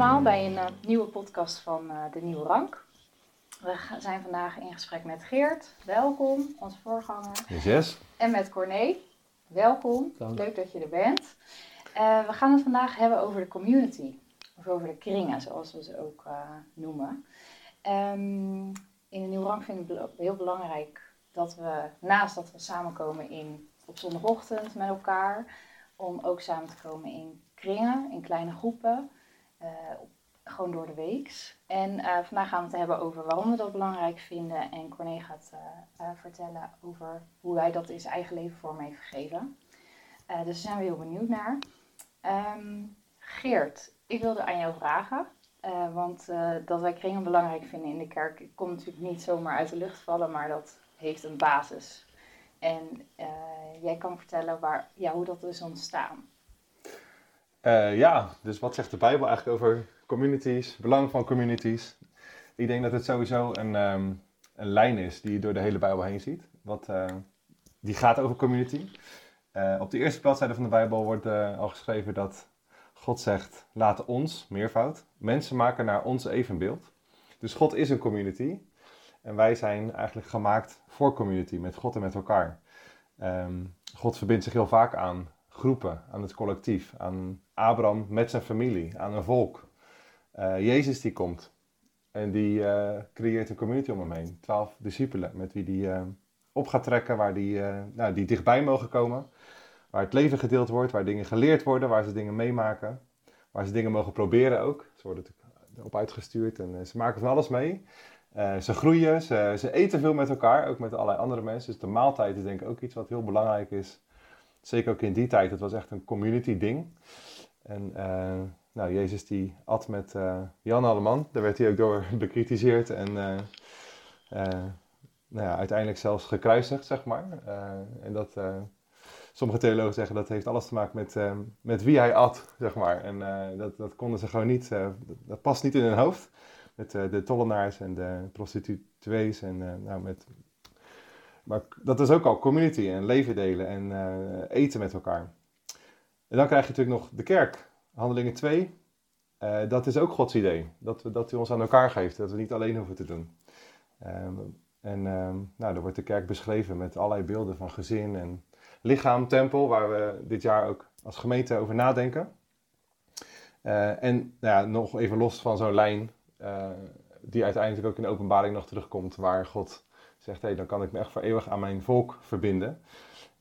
allemaal bij een uh, nieuwe podcast van uh, De Nieuwe Rank. We zijn vandaag in gesprek met Geert. Welkom, onze voorganger. Yes, yes. En met Corné. Welkom, Dank. leuk dat je er bent. Uh, we gaan het vandaag hebben over de community. Of over de kringen, zoals we ze ook noemen. Um, in De Nieuwe Rank vind ik het heel belangrijk dat we, naast dat we samenkomen in, op zondagochtend met elkaar, om ook samen te komen in kringen, in kleine groepen, gewoon door de weeks. En uh, vandaag gaan we het hebben over waarom we dat belangrijk vinden. En Corné gaat uh, vertellen over hoe hij dat in zijn eigen leven vorm heeft gegeven. dus daar zijn we heel benieuwd naar. Um, Geert, ik wilde aan jou vragen. want dat wij kringen belangrijk vinden in de kerk komt natuurlijk niet zomaar uit de lucht vallen, maar dat heeft een basis. En jij kan vertellen waar, ja, hoe dat is ontstaan. Uh, ja, dus wat zegt de Bijbel eigenlijk over communities, belang van communities? Ik denk dat het sowieso een, um, een lijn is die je door de hele Bijbel heen ziet. Wat, uh, die gaat over community. Uh, op de eerste bladzijde van de Bijbel wordt al geschreven dat God zegt: Laat ons, meervoud, mensen maken naar ons evenbeeld. Dus God is een community. En wij zijn eigenlijk gemaakt voor community, met God en met elkaar. Um, God verbindt zich heel vaak aan groepen, aan het collectief, aan Abraham met zijn familie, aan een volk. Uh, Jezus die komt en die uh, creëert een community om hem heen. Twaalf discipelen met wie die uh, op gaat trekken, waar die, nou, die dichtbij mogen komen. Waar het leven gedeeld wordt, waar dingen geleerd worden, waar ze dingen meemaken. Waar ze dingen mogen proberen ook. Ze worden op uitgestuurd en ze maken van alles mee. ze groeien, ze, ze eten veel met elkaar, ook met allerlei andere mensen. Dus de maaltijd is denk ik ook iets wat heel belangrijk is zeker ook in die tijd, het was echt een community ding. En uh, nou, Jezus die at met uh, Jan Alleman, daar werd hij ook door bekritiseerd en uh, nou ja, uiteindelijk zelfs gekruisigd, zeg maar. en dat, sommige theologen zeggen dat heeft alles te maken met, met wie hij at, zeg maar. En dat, dat konden ze gewoon niet, dat past niet in hun hoofd. Met de tollenaars en de prostituees en nou, met maar dat is ook al community en leven delen en uh, eten met elkaar. En dan krijg je natuurlijk nog de kerk. Handelingen 2. Uh, eh, dat is ook Gods idee. Dat, we, dat hij ons aan elkaar geeft. Dat we niet alleen hoeven te doen. Um, en um, nou, er wordt de kerk beschreven met allerlei beelden van gezin en lichaam, tempel. Waar we dit jaar ook als gemeente over nadenken. Uh, en nou ja, nog even los van zo'n lijn. die uiteindelijk ook in de openbaring nog terugkomt. Waar God zegt, hé, dan kan ik me echt voor eeuwig aan mijn volk verbinden.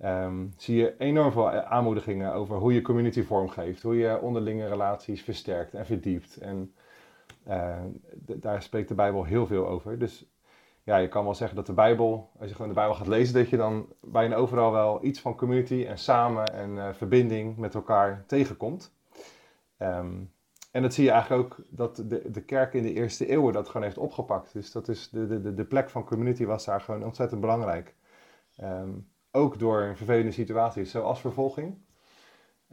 Um, zie je enorm veel aanmoedigingen over hoe je community vormgeeft, hoe je onderlinge relaties versterkt en verdiept. En uh, daar spreekt de Bijbel heel veel over. Dus ja, je kan wel zeggen dat de Bijbel, als je gewoon de Bijbel gaat lezen, dat je dan bijna overal wel iets van community en samen en uh, verbinding met elkaar tegenkomt. Um, en dat zie je eigenlijk ook dat de, de kerk in de eerste eeuwen dat gewoon heeft opgepakt. Dus dat is de, de, de plek van community was daar gewoon ontzettend belangrijk. Um, ook door vervelende situaties zoals vervolging.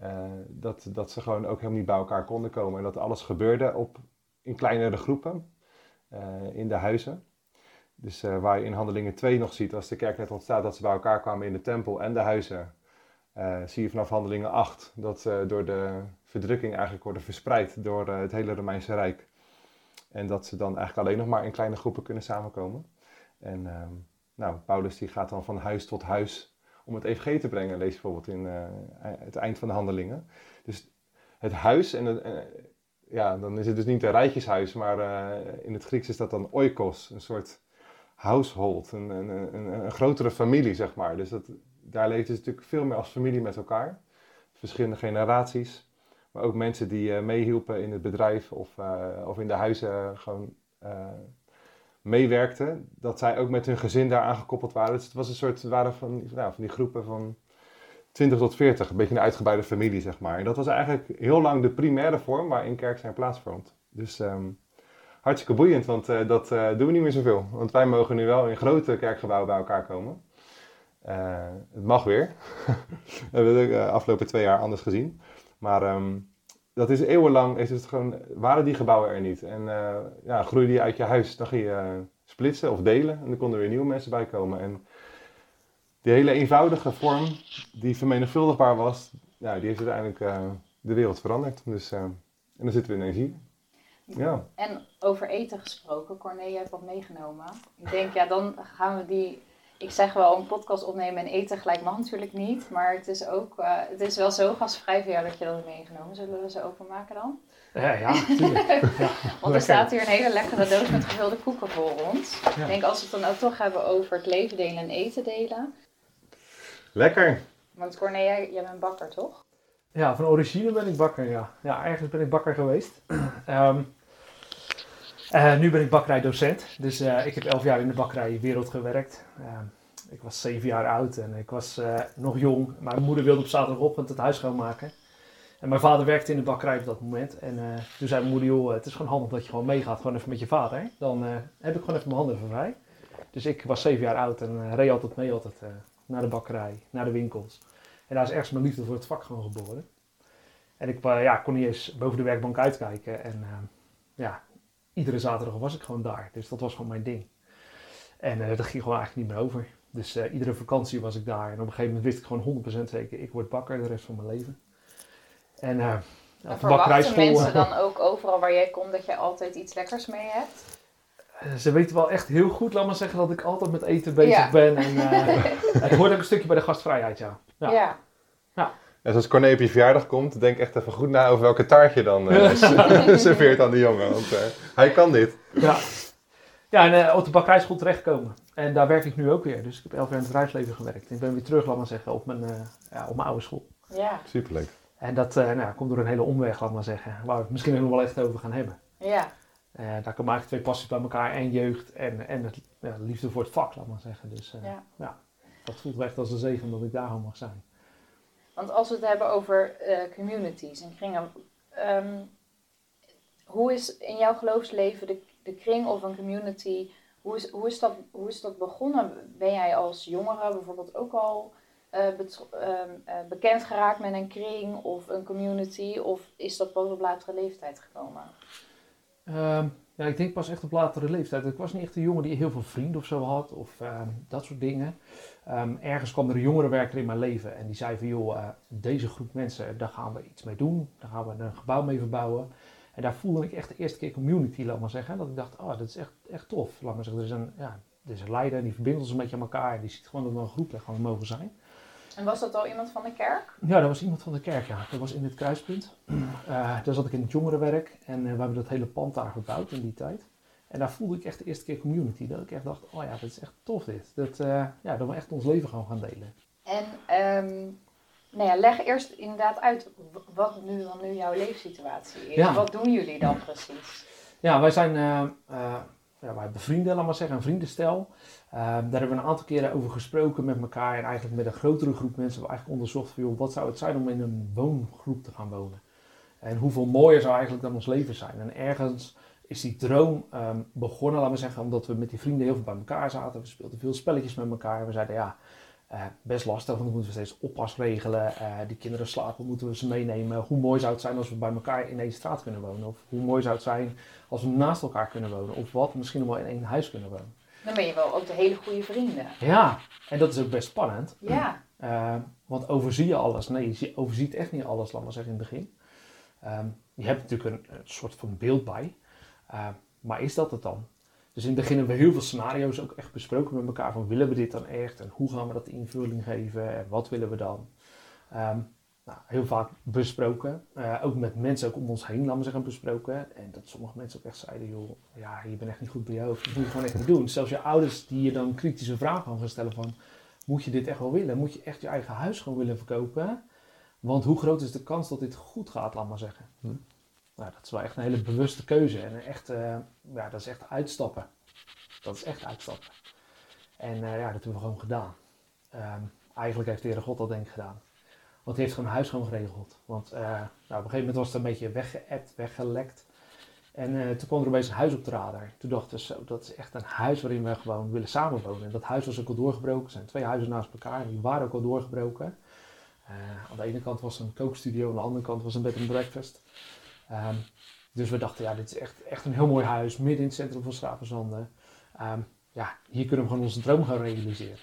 Uh, dat, dat ze gewoon ook helemaal niet bij elkaar konden komen. En dat alles gebeurde op, in kleinere groepen uh, in de huizen. Dus uh, waar je in Handelingen 2 nog ziet, als de kerk net ontstaat, dat ze bij elkaar kwamen in de tempel en de huizen. Zie je vanaf Handelingen 8 dat door de verdrukking eigenlijk worden verspreid door uh, het hele Romeinse Rijk. En dat ze dan eigenlijk alleen nog maar in kleine groepen kunnen samenkomen. En uh, nou, Paulus die gaat dan van huis tot huis om het EVG te brengen, lees je bijvoorbeeld in uh, het eind van de handelingen. Dus het huis, en ja, dan is het dus niet een rijtjeshuis, maar in het Grieks is dat dan oikos, een soort household, een, een, een grotere familie, zeg maar. Dus dat, daar leeft ze natuurlijk veel meer als familie met elkaar. Verschillende generaties. Maar ook mensen die uh, meehielpen in het bedrijf of, uh, of in de huizen gewoon uh, meewerkten. Dat zij ook met hun gezin daar aangekoppeld waren. Dus het was een soort, waren van, nou, van die groepen van 20 tot 40. Een beetje een uitgebreide familie, zeg maar. En dat was eigenlijk heel lang de primaire vorm waarin kerk zijn plaatsvond. Dus um, hartstikke boeiend, want dat doen we niet meer zoveel. Want wij mogen nu wel in grote kerkgebouwen bij elkaar komen. Het mag weer. dat hebben we de afgelopen twee jaar anders gezien. Maar um, dat is eeuwenlang, is het gewoon, waren die gebouwen er niet. En uh, ja, groeide je uit je huis, dan ging je splitsen of delen. En dan konden er weer nieuwe mensen bij komen. En die hele eenvoudige vorm, die vermenigvuldigbaar was, ja, die heeft uiteindelijk de wereld veranderd. Dus, en dan zitten we in energie. Ja. En over eten gesproken, Corné, jij hebt wat meegenomen. Ik denk, ja, dan gaan we die... Ik zeg wel een podcast opnemen en eten gelijk mag natuurlijk niet. Maar het is ook, uh, het is wel zo gastvrij voor jou dat je dat hebt meegenomen. Zullen we ze openmaken dan? Ja, ja, natuurlijk. Ja, Want er staat hier een hele lekkere doos met gevulde koeken voor ons. Ja. Ik denk als we het dan ook toch hebben over het leven delen en eten delen. Lekker. Want Corné, jij, jij bent bakker, toch? Ja, van origine ben ik bakker, ja. Ja, eigenlijk ben ik bakker geweest. um, uh, nu ben ik bakkerij-docent. Dus uh, ik heb elf jaar in de bakkerijwereld gewerkt. Uh, ik was zeven jaar oud en ik was eh, nog jong. Mijn moeder wilde op zaterdagochtend het huis schoonmaken. En mijn vader werkte in de bakkerij op dat moment. En toen zei mijn moeder, joh, het is gewoon handig dat je gewoon meegaat, gewoon even met je vader. Dan heb ik gewoon even mijn handen even vrij. Dus ik was zeven jaar oud en reed altijd mee altijd, naar de bakkerij, naar de winkels. En daar is ergens mijn liefde voor het vak gewoon geboren. En ik ja, kon niet eens boven de werkbank uitkijken. En ja, iedere zaterdag was ik gewoon daar. Dus dat was gewoon mijn ding. En uh, dat ging gewoon eigenlijk niet meer over. Dus uh, iedere vakantie was ik daar. En op een gegeven moment wist ik gewoon 100% zeker, ik word bakker de rest van mijn leven. En, uh, en verwachten mensen dan ook overal waar jij komt dat je altijd iets lekkers mee hebt? Ze weten wel echt heel goed, laat maar zeggen, dat ik altijd met eten bezig ja. ben. En het hoort ook een stukje bij de gastvrijheid, ja. Ja. ja. ja. En als Corné op je verjaardag komt, denk echt even goed na over welke taart je dan uh, serveert aan die jongen. Want uh, hij kan dit. Ja, ja en uh, op de bakkerijschool terechtkomen. En daar werk ik nu ook weer. Dus ik heb elf jaar in het bedrijfsleven gewerkt. Ik ben weer terug, laat maar zeggen, op mijn, ja, op mijn oude school. Ja. Superleuk. En dat nou, komt door een hele omweg, laat maar zeggen. Waar we het misschien nog wel echt over gaan hebben. Ja. daar komen eigenlijk twee passies bij elkaar. En jeugd en, en het, ja, liefde voor het vak, laat maar zeggen. Dus ja. ja, dat voelt echt als een zegen dat ik daar gewoon mag zijn. Want als we het hebben over uh, communities en kringen, um, hoe is in jouw geloofsleven de, de kring of een community, hoe is, hoe, is dat, hoe is dat begonnen? Ben jij als jongere bijvoorbeeld ook al uh, bekend geraakt met een kring of een community, of is dat pas op latere leeftijd gekomen? Um, ja, ik denk pas echt op latere leeftijd. Ik was niet echt een jongen die heel veel vrienden of zo had, of ehm, dat soort dingen. Um, ergens kwam er een jongerenwerker in mijn leven en die zei van joh, uh, deze groep mensen, daar gaan we iets mee doen. Daar gaan we een gebouw mee verbouwen. En daar voelde ik echt de eerste keer community, laat maar zeggen. Dat ik dacht, oh, dat is echt, echt tof. Laat maar zeggen, er is een, ja, er is een leider, die verbindt ons een beetje aan elkaar. En die ziet gewoon dat we een groep gewoon mogen zijn. En was dat al iemand van de kerk? Ja, dat was iemand van de kerk, ja. Dat was in het kruispunt. Uh, daar zat ik in het jongerenwerk en uh, we hebben dat hele pand daar gebouwd in die tijd. En daar voelde ik echt de eerste keer community. Dat ik echt dacht, oh ja, dat is echt tof dit. Dat, uh, ja, dat we echt ons leven gewoon gaan delen. En um, nou ja, leg eerst inderdaad uit wat nu, wat nu jouw leefsituatie is. Ja. Wat doen jullie dan precies? Ja, wij zijn ja, wij hebben vrienden, laat maar zeggen, een vriendenstel. Uh, daar hebben we een aantal keren over gesproken met elkaar en eigenlijk met een grotere groep mensen hebben we eigenlijk onderzocht van, joh, wat zou het zijn om in een woongroep te gaan wonen. En hoeveel mooier zou eigenlijk dan ons leven zijn. En ergens is die droom um, begonnen, laten we zeggen, omdat we met die vrienden heel veel bij elkaar zaten. We speelden veel spelletjes met elkaar. We zeiden, ja, uh, best lastig, want dan moeten we steeds oppas regelen. Uh, die kinderen slapen, moeten we ze meenemen. Hoe mooi zou het zijn als we bij elkaar in één straat kunnen wonen? Of hoe mooi zou het zijn als we naast elkaar kunnen wonen? Of wat, misschien nog wel in één huis kunnen wonen? Dan ben je wel ook de hele goede vrienden. Ja, en dat is ook best spannend. Ja. Uh, want overzie je alles? Nee, je overziet echt niet alles, laat maar zeggen, in het begin. Um, je hebt natuurlijk een, een, soort van beeld bij. maar is dat het dan? Dus in het begin hebben we heel veel scenario's ook echt besproken met elkaar. Van willen we dit dan echt? En hoe gaan we dat invulling geven? En wat willen we dan? Um, nou, heel vaak besproken. Uh, ook met mensen ook om ons heen, laten we zeggen, besproken. En dat sommige mensen ook echt zeiden, joh, ja, je bent echt niet goed bij hoofd. Dat moet je gewoon echt niet doen. Zelfs je ouders die je dan kritische vragen gaan stellen van, moet je dit echt wel willen? Moet je echt je eigen huis gewoon willen verkopen? Want hoe groot is de kans dat dit goed gaat, laat maar zeggen. Hm. Nou, dat is wel echt een hele bewuste keuze. En echt, uh, ja, dat is echt uitstappen. Dat is echt uitstappen. En uh, ja, dat hebben we gewoon gedaan. Um, eigenlijk heeft de Heere God dat denk ik gedaan. Want hij heeft gewoon huis gewoon geregeld. Want uh, nou, op een gegeven moment was het een beetje weggeëpt, weggelekt. En toen kwam er opeens een huis op de radar. Toen dachten we zo, dat is echt een huis waarin we gewoon willen samenwonen. En dat huis was ook al doorgebroken. Er zijn twee huizen naast elkaar en die waren ook al doorgebroken. aan de ene kant was een kookstudio, aan de andere kant was een bed and breakfast. Um, dus we dachten, ja, dit is echt, echt een heel mooi huis, midden in het centrum van Stravenzanden. Um, ja, hier kunnen we gewoon onze droom gaan realiseren.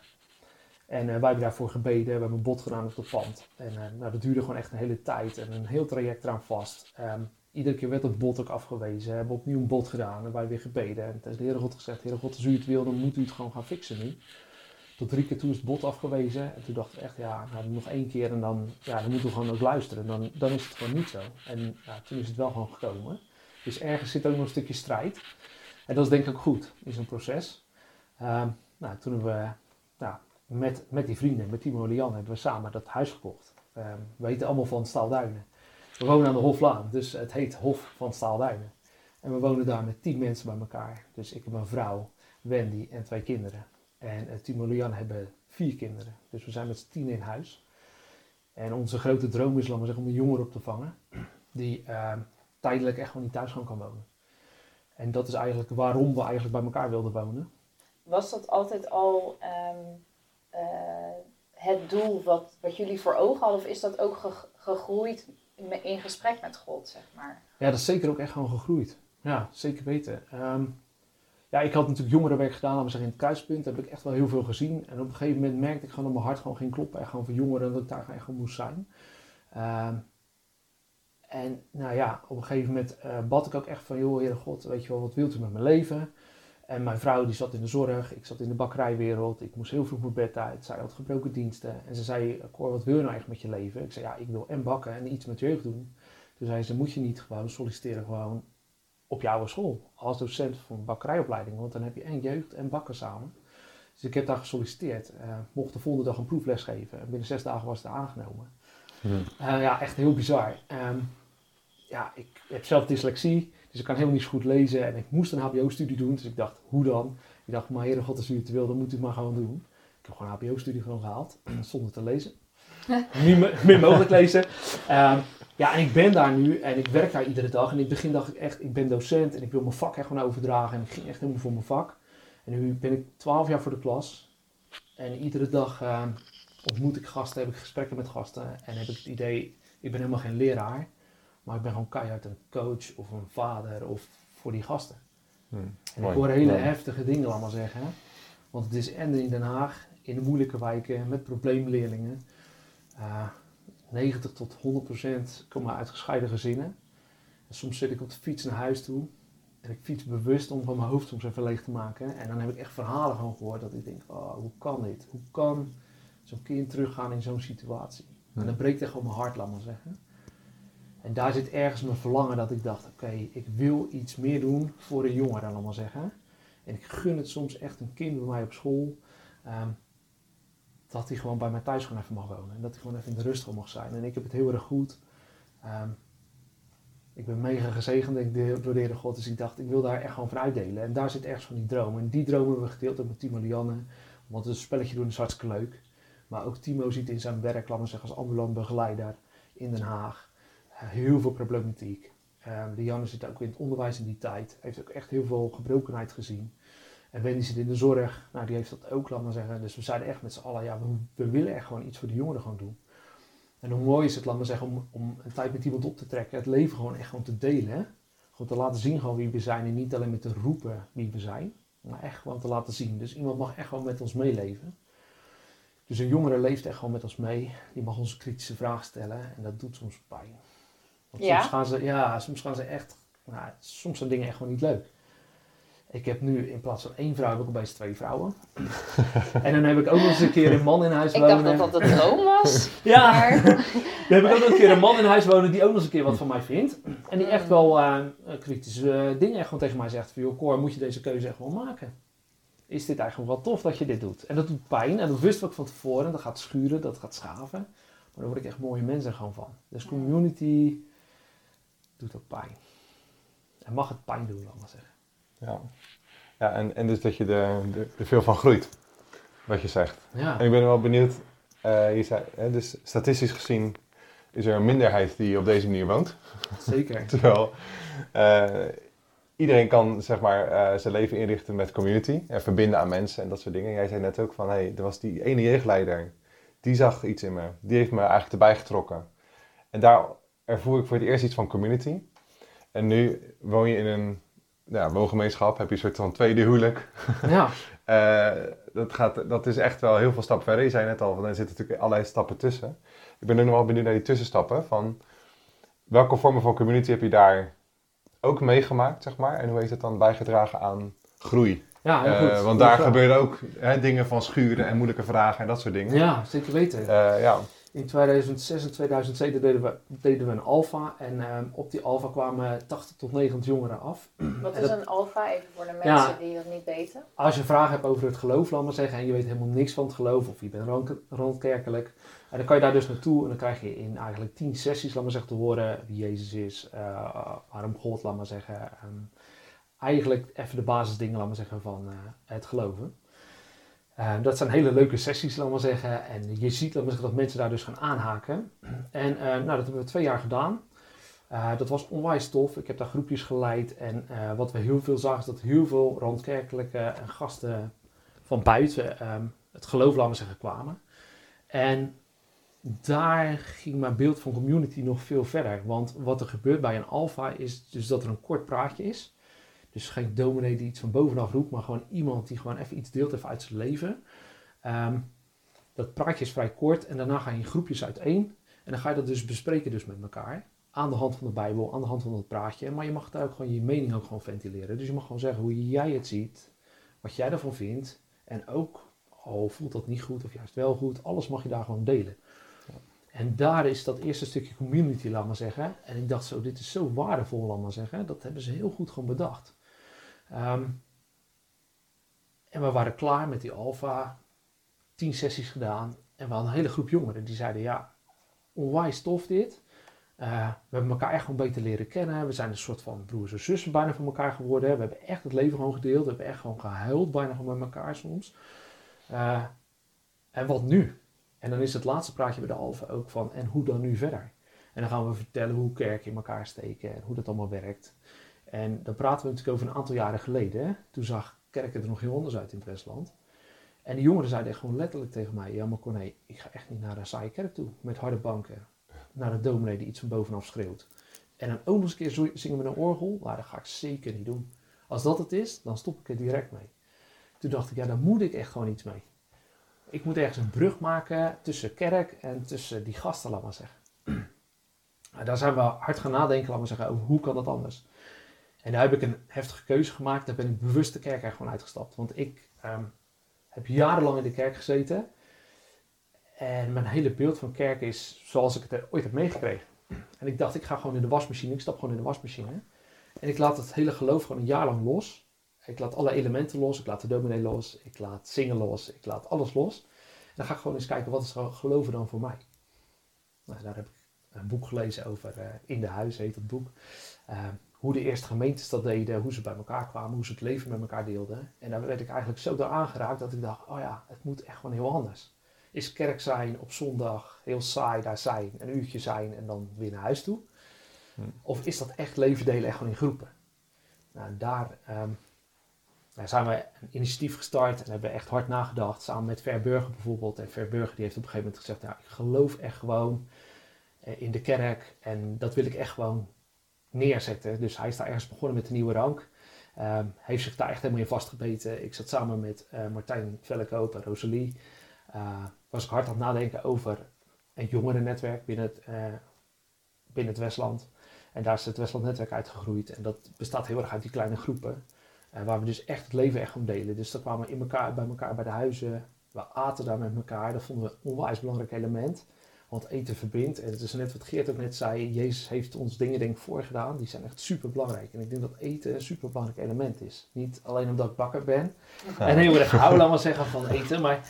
En uh, wij hebben daarvoor gebeden, we hebben een bod gedaan op het pand. En uh, nou, dat duurde gewoon echt een hele tijd en een heel traject eraan vast. Um, iedere keer werd het bod ook afgewezen. We hebben opnieuw een bod gedaan en wij weer gebeden. En is de Heere God gezegd, Heere God, als u het wil, dan moet u het gewoon gaan fixen nu. Tot drie keer toe is het bod afgewezen. En toen dachten we echt, ja, nou, nog één keer en dan, ja, dan moeten we gewoon ook luisteren. Dan, dan is het gewoon niet zo. En ja, toen is het wel gewoon gekomen. Dus ergens zit ook nog een stukje strijd. En dat is denk ik ook goed in zo'n proces. Ehm, nou, toen hebben we nou, met, met die vrienden, met Timo en Lian, hebben we samen dat huis gekocht. Ehm, we weten allemaal van Staalduinen. We wonen aan de Hoflaan, dus het heet Hof van Staalduinen. En we wonen daar met tien mensen bij elkaar. Dus ik heb een vrouw, Wendy en twee kinderen. En uh, Timo hebben vier kinderen. Dus we zijn met z'n tien in huis. En onze grote droom is, laten we zeggen, om een jongere op te vangen. Die ehm, tijdelijk echt gewoon niet thuis kan wonen. En dat is eigenlijk waarom we eigenlijk bij elkaar wilden wonen. Was dat altijd al ehm, eh, het doel wat, wat jullie voor ogen hadden? Of is dat ook gegroeid in gesprek met God, zeg maar? Ja, dat is zeker ook echt gewoon gegroeid. Ja, zeker weten. Ehm, ja, ik had natuurlijk jongerenwerk gedaan, laten we zeggen, in het kruispunt. Daar heb ik echt wel heel veel gezien. En op een gegeven moment merkte ik gewoon dat mijn hart gewoon ging kloppen. Echt gewoon voor jongeren, dat ik daar gewoon moest zijn. Ehm, en nou ja, op een gegeven moment uh, bad ik ook echt van, joh, Heere God, weet je wel, wat wilt u met mijn leven? En mijn vrouw die zat in de zorg, ik zat in de bakkerijwereld, ik moest heel vroeg mijn bed uit, zij had gebroken diensten. En ze zei, Cor, wat wil je nou eigenlijk met je leven? Ik zei, ja, ik wil en bakken en iets met jeugd doen. Toen zei ze, moet je niet gewoon solliciteren gewoon op jouw school, als docent van een bakkerijopleiding, want dan heb je en jeugd en bakken samen. Dus ik heb daar gesolliciteerd, uh, mocht de volgende dag een proefles geven en binnen zes dagen was het aangenomen. Hmm. Uh, ja, echt heel bizar. Um, ja, ik heb zelf dyslexie, dus ik kan helemaal niet zo goed lezen. En ik moest een HBO-studie doen, dus ik dacht, hoe dan? Ik dacht, maar heer god, als u het wil, dan moet u het maar gewoon doen. Ik heb gewoon een HBO-studie gewoon gehaald, zonder te lezen. Min, mogelijk lezen. Um, ja, en ik ben daar nu en ik werk daar iedere dag. En in het begin dacht ik echt, ik ben docent en ik wil mijn vak echt gewoon overdragen. En ik ging echt helemaal voor mijn vak. En nu ben ik twaalf jaar voor de klas. En iedere dag uh, ontmoet ik gasten, heb ik gesprekken met gasten. En heb ik het idee, ik ben helemaal geen leraar. Maar ik ben gewoon keihard een coach of een vader of voor die gasten. Hmm, en ik hoor hele heftige dingen, maar zeggen. Want het is en in Den Haag, in de moeilijke wijken, met probleemleerlingen. Uh, 90 tot 100 procent komen uit gescheiden gezinnen. En soms zit ik op de fiets naar huis toe. En ik fiets bewust om van mijn hoofd soms even leeg te maken. En dan heb ik echt verhalen gewoon gehoord dat ik denk, oh, hoe kan dit? Hoe kan zo'n kind teruggaan in zo'n situatie? En dan breekt echt gewoon mijn hart, laat maar zeggen. En daar zit ergens mijn verlangen dat ik dacht, oké, ik wil iets meer doen voor een jongere, laat maar zeggen. En ik gun het soms echt een kind bij mij op school, ehm, dat hij gewoon bij mij thuis gewoon even mag wonen. En dat hij gewoon even in de rust mag zijn. En ik heb het heel erg goed. Ehm, ik ben mega gezegend door de Heere God, dus ik dacht, ik wil daar echt gewoon van uitdelen. En daar zit ergens van die droom. En die droom hebben we gedeeld ook met Timo Lianne, want het spelletje doen is hartstikke leuk. Maar ook Timo ziet in zijn werk, laat maar zeggen, als ambulant begeleider in Den Haag heel veel problematiek. Um, Lianne zit ook in het onderwijs in die tijd. Heeft ook echt heel veel gebrokenheid gezien. En Wendy zit in de zorg. Nou, die heeft dat ook, laat maar zeggen. Dus we zeiden echt met z'n allen, ja, we, we, willen echt gewoon iets voor de jongeren gaan doen. En hoe mooi is het, laat maar zeggen, om, om een tijd met iemand op te trekken. Het leven gewoon echt gewoon te delen. Hè? Gewoon te laten zien gewoon wie we zijn. En niet alleen met te roepen wie we zijn. Maar echt gewoon te laten zien. Dus iemand mag echt gewoon met ons meeleven. Dus een jongere leeft echt gewoon met ons mee. Die mag ons kritische vragen stellen. En dat doet soms pijn. Want ja? soms gaan ze, ja, soms gaan ze echt, nou, soms zijn dingen echt gewoon niet leuk. Ik heb nu in plaats van één vrouw, heb ik opeens twee vrouwen. en dan heb ik ook nog eens een keer een man in huis wonen. Ik dacht dat dat een droom was. ja, maar... dan heb ik ook nog een keer een man in huis wonen die ook nog eens een keer wat van mij vindt. En die echt wel uh, kritische dingen echt gewoon tegen mij zegt. Van, joh Cor, moet je deze keuze echt wel maken? Is dit eigenlijk wel tof dat je dit doet? En dat doet pijn en dat wist ik van tevoren. Dat gaat schuren, dat gaat schaven. Maar daar word ik echt mooie mensen gewoon van. Dus community doet ook pijn. En mag het pijn doen, laat maar zeggen. Ja, ja en, en dus dat je er, er veel van groeit, wat je zegt. Ja. En ik ben wel benieuwd, uh, je zei, hè, dus statistisch gezien is er een minderheid die op deze manier woont. Zeker. Terwijl uh, iedereen kan zeg maar uh, zijn leven inrichten met community en verbinden aan mensen en dat soort dingen. Jij zei net ook van, hé, hey, er was die ene jeugdleider, die zag iets in me. Die heeft me eigenlijk erbij getrokken. En daar ervoer ik voor het eerst iets van community. En nu woon je in een ja, woongemeenschap, heb je een soort van tweede huwelijk. Ja. uh, dat, gaat, dat is echt wel heel veel stappen verder. Je zei net al, er zitten natuurlijk allerlei stappen tussen. Ik ben nu nog wel benieuwd naar die tussenstappen. Van, welke vormen van community heb je daar ook meegemaakt, zeg maar? En hoe heeft het dan bijgedragen aan groei? Ja, heel Eh, goed. want daar gebeuren ook hè, dingen van schuren en moeilijke vragen en dat soort dingen. Ja, zeker weten. Eh, ja. In 2006 en 2007 deden we, deden we een alfa. En ehm, op die alfa kwamen 80 tot 90 jongeren af. Wat is dat- een alfa, even voor de mensen Ja. die dat niet weten? Als je vragen hebt over het geloof, laat maar zeggen, en je weet helemaal niks van het geloof, of je bent rond- rondkerkelijk, en dan kan je daar dus naartoe en dan krijg je in eigenlijk 10 sessies, laat maar zeggen, te horen wie Jezus is, eh, waarom God, laat maar zeggen. ehm, eigenlijk even de basisdingen, laat maar zeggen, van eh, het geloven. Eh, dat zijn hele leuke sessies, laat maar zeggen. En je ziet dat mensen daar dus gaan aanhaken. En eh, nou, dat hebben we twee jaar gedaan. Eh, dat was onwijs tof. Ik heb daar groepjes geleid. En eh, wat we heel veel zagen is dat heel veel randkerkelijke en gasten van buiten ehm, het geloof, laten we zeggen, kwamen. En daar ging mijn beeld van community nog veel verder. Want wat er gebeurt bij een alfa is dus dat er een kort praatje is. Dus geen dominee die iets van bovenaf roept, maar gewoon iemand die gewoon even iets deelt even uit zijn leven. Ehm, dat praatje is vrij kort en daarna ga je in groepjes uiteen. En dan ga je dat dus bespreken dus met elkaar. Aan de hand van de Bijbel, aan de hand van het praatje. Maar je mag daar ook gewoon je mening ook gewoon ventileren. Dus je mag gewoon zeggen hoe jij het ziet, wat jij ervan vindt. En ook, al voelt dat niet goed of juist wel goed, alles mag je daar gewoon delen. En daar is dat eerste stukje community, laat maar zeggen. En ik dacht zo, dit is zo waardevol, laat maar zeggen. Dat hebben ze heel goed gewoon bedacht. Ehm, en we waren klaar met die alfa. Tien sessies gedaan. En we hadden een hele groep jongeren die zeiden, ja, onwijs tof dit. Eh, we hebben elkaar echt gewoon beter leren kennen. We zijn een soort van broers en zussen bijna van elkaar geworden. We hebben echt het leven gewoon gedeeld. We hebben echt gewoon gehuild bijna gewoon met elkaar soms. Eh, en wat nu? En dan is het laatste praatje bij de Alfa ook van, en hoe dan nu verder? En dan gaan we vertellen hoe kerken in elkaar steken en hoe dat allemaal werkt. En dan praten we natuurlijk over een aantal jaren geleden. Hè? Toen zag kerken er nog heel anders uit in het Westland. En die jongeren zeiden echt gewoon letterlijk tegen mij, ja maar Corné, ik ga echt niet naar een saaie kerk toe. Met harde banken. Naar een dominee die iets van bovenaf schreeuwt. En dan ook nog eens een keer zingen met een orgel. Nou, dat ga ik zeker niet doen. Als dat het is, dan stop ik er direct mee. Toen dacht ik, ja, daar moet ik echt gewoon iets mee. Ik moet ergens een brug maken tussen kerk en tussen die gasten, laat maar zeggen. Nou, daar zijn we hard gaan nadenken, laat maar zeggen, over hoe kan dat anders. En daar heb ik een heftige keuze gemaakt. Daar ben ik bewust de kerk er gewoon uitgestapt. Want ik ehm, heb jarenlang in de kerk gezeten. En mijn hele beeld van kerk is zoals ik het ooit heb meegekregen. En ik dacht, ik ga gewoon in de wasmachine. Ik stap gewoon in de wasmachine. En ik laat het hele geloof gewoon een jaar lang los. Ik laat alle elementen los. Ik laat de dominee los. Ik laat zingen los. Ik laat alles los. En dan ga ik gewoon eens kijken, wat is geloven dan voor mij? Nou, daar heb ik een boek gelezen over eh, In de Huis, heet dat boek. Eh, hoe de eerste gemeentes dat deden, hoe ze bij elkaar kwamen, hoe ze het leven met elkaar deelden. En daar werd ik eigenlijk zo door aangeraakt dat ik dacht, oh ja, het moet echt gewoon heel anders. Is kerk zijn op zondag heel saai daar zijn, een uurtje zijn en dan weer naar huis toe? Hm. Of is dat echt leven delen, echt gewoon in groepen? Nou, daar ehm, daar zijn we een initiatief gestart en hebben echt hard nagedacht, samen met Verburger bijvoorbeeld. En Verburger die heeft op een gegeven moment gezegd, ja, ik geloof echt gewoon eh, in de kerk en dat wil ik echt gewoon neerzetten. Dus hij is daar ergens begonnen met een nieuwe rank. Ehm, heeft zich daar echt helemaal in vastgebeten. Ik zat samen met eh, Martijn Vellekoop en Rosalie. eh, was ik hard aan het nadenken over een jongerennetwerk binnen het, eh, binnen het Westland. En daar is het Westland netwerk uitgegroeid. En dat bestaat heel erg uit die kleine groepen. waar we dus echt het leven echt om delen. Dus dan kwamen we in bij elkaar bij de huizen. We aten daar met elkaar. Dat vonden we een onwijs belangrijk element. Want eten verbindt. En het is net wat Geert ook net zei. Jezus heeft ons dingen denk ik voorgedaan. Die zijn echt super belangrijk. En ik denk dat eten een super belangrijk element is. Niet alleen omdat ik bakker ben. En heel erg hou, laat maar zeggen, van eten. Maar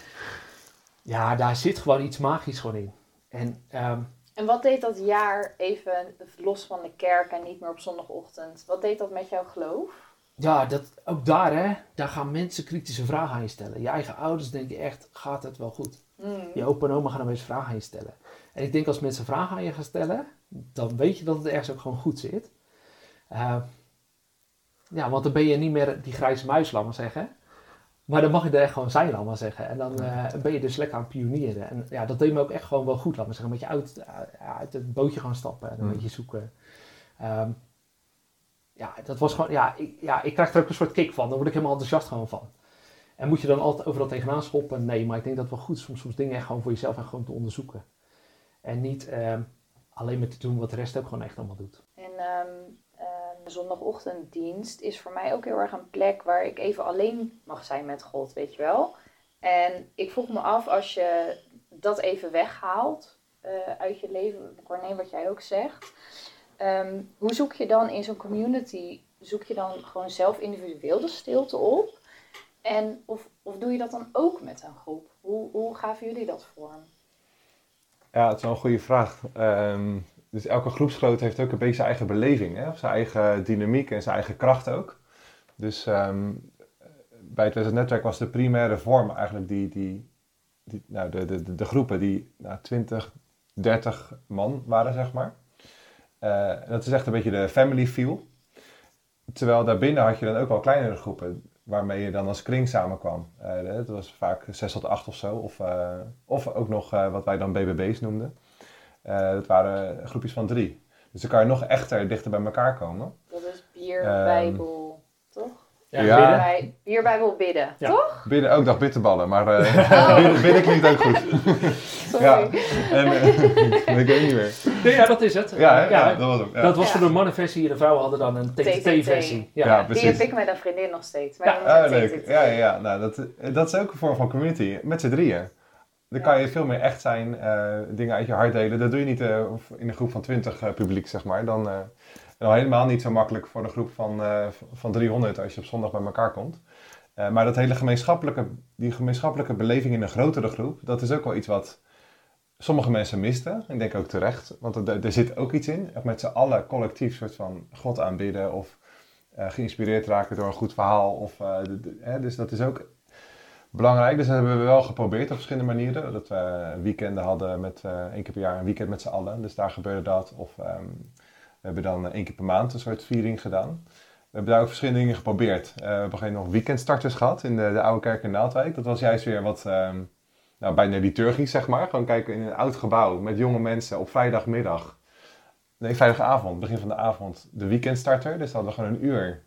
ja, daar zit gewoon iets magisch gewoon in. En ehm, En wat deed dat jaar even los van de kerk en niet meer op zondagochtend? Wat deed dat met jouw geloof? ja, dat, ook daar hè. Daar gaan mensen kritische vragen aan je stellen. Je eigen ouders denken echt, gaat het wel goed? Hmm. Je opa en oma gaan dan eens vragen aan je stellen. En ik denk als mensen vragen aan je gaan stellen, dan weet je dat het ergens ook gewoon goed zit. Eh, ja, want dan ben je niet meer die grijze muis, laat maar zeggen. Maar dan mag je er echt gewoon zijn, laat maar zeggen. En dan eh, ben je dus lekker aan het pionieren. En ja, dat deed me ook echt gewoon wel goed, laat maar zeggen. Met je uit, eh, uit het bootje gaan stappen en een Mm. beetje zoeken. Ehm, ja, dat was gewoon, ja ik, ja, ik krijg er ook een soort kick van. Daar word ik helemaal enthousiast gewoon van. En moet je dan altijd overal tegenaan schoppen? Nee, maar ik denk dat het wel goed is om soms dingen echt gewoon voor jezelf en gewoon te onderzoeken. En niet, ehm, alleen maar te doen wat de rest ook gewoon echt allemaal doet. En ehm, de zondagochtenddienst is voor mij ook heel erg een plek waar ik even alleen mag zijn met God, weet je wel. En ik vroeg me af, als je dat even weghaalt eh, uit je leven, Corné, wat jij ook zegt. hoe zoek je dan in zo'n community, zoek je dan gewoon zelf individueel de stilte op? En of, of doe je dat dan ook met een groep? Hoe, hoe gaven jullie dat vorm? Ja, het is wel een goede vraag. Ehm, dus elke groepsgrootte heeft ook een beetje zijn eigen beleving, hè? zijn eigen dynamiek en zijn eigen kracht ook. Dus ehm, bij het Western Netwerk was de primaire vorm eigenlijk die, die, die nou, de, de, de, de groepen die nou, 20, 30 man waren, zeg maar. Eh, dat is echt een beetje de family feel. Terwijl daarbinnen had je dan ook wel kleinere groepen waarmee je dan als kring samenkwam. Uh, dat was vaak 6 tot 8 of zo. Of, uh, of ook nog uh, wat wij dan BBB's noemden. dat waren groepjes van drie. Dus dan kan je nog echter dichter bij elkaar komen. Dat is bier, um, bijbel? Ja, Ja. bidden. Bij, bier, bijbel, bidden, Ja. toch? Bidden ook, dag bitterballen. Maar eh, Oh. bidden, bidden klinkt ook goed. Sorry. Ja. En, eh, ik weet niet meer. Nee, ja, dat is het. Ja? Ja, ja, dat was hem. Ja. Dat was Ja. voor de mannenversie en de vrouwen hadden dan een TTT-versie. Ja. Ja, Die precies. heb ik met een vriendin nog steeds. Ja. Oh, leuk. Ja, ja, ja. Nou, dat, dat is ook een vorm van community. Met z'n drieën. Dan kan je veel meer echt zijn, eh, dingen uit je hart delen. Dat doe je niet eh, in een groep van 20 eh, publiek, zeg maar. Dan, eh, en al helemaal niet zo makkelijk voor een groep van, eh, van 300 als je op zondag bij elkaar komt. Eh, maar dat hele gemeenschappelijke, die gemeenschappelijke beleving in een grotere groep, dat is ook wel iets wat sommige mensen misten. Ik denk ook terecht, want er, er zit ook iets in. Met z'n allen collectief soort van God aanbidden of eh, geïnspireerd raken door een goed verhaal. Of, de- de- hè, dus dat is ook belangrijk. Dus dat hebben we wel geprobeerd op verschillende manieren. Dat we weekenden hadden met één keer per jaar een weekend met z'n allen. Dus daar gebeurde dat. Of ehm, we hebben dan één keer per maand een soort viering gedaan. We hebben daar ook verschillende dingen geprobeerd. Eh, we hebben op een gegeven moment nog weekendstarters gehad in de, de oude kerk in Naaldwijk. Dat was juist weer wat, ehm, nou, bijna liturgisch zeg maar. Gewoon kijken in een oud gebouw met jonge mensen op vrijdagmiddag. Nee, vrijdagavond, begin van de avond, de weekendstarter. Dus hadden we gewoon een uur.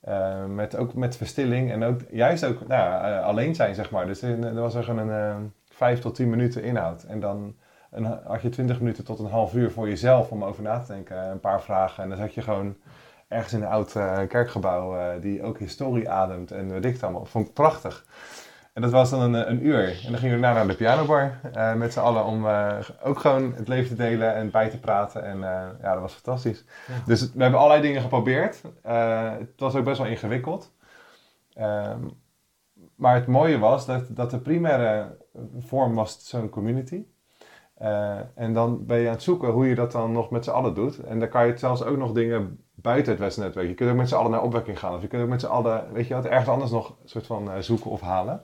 Eh, met, ook met verstilling en ook juist ook nou, eh, alleen zijn, zeg maar. Dus er, was er gewoon een eh, vijf tot tien minuten inhoud. En dan een, had je twintig minuten tot een half uur voor jezelf om over na te denken. Een paar vragen. En dan zat je gewoon ergens in een oud eh, kerkgebouw eh, die ook historie ademt en weet ik het allemaal. Vond ik prachtig. En dat was dan een, een uur. En dan gingen we daarna naar de pianobar eh, met z'n allen om ook gewoon het leven te delen en bij te praten. En ja, dat was fantastisch. Ja. Dus we hebben allerlei dingen geprobeerd. Het was ook best wel ingewikkeld. Ehm, maar het mooie was dat, dat de primaire vorm was zo'n community. Eh, en dan ben je aan het zoeken hoe je dat dan nog met z'n allen doet. En dan kan je zelfs ook nog dingen buiten het Westernetwerk. Je kunt ook met z'n allen naar opwekking gaan. Of je kunt ook met z'n allen, weet je wat, ergens anders nog een soort van eh, zoeken of halen.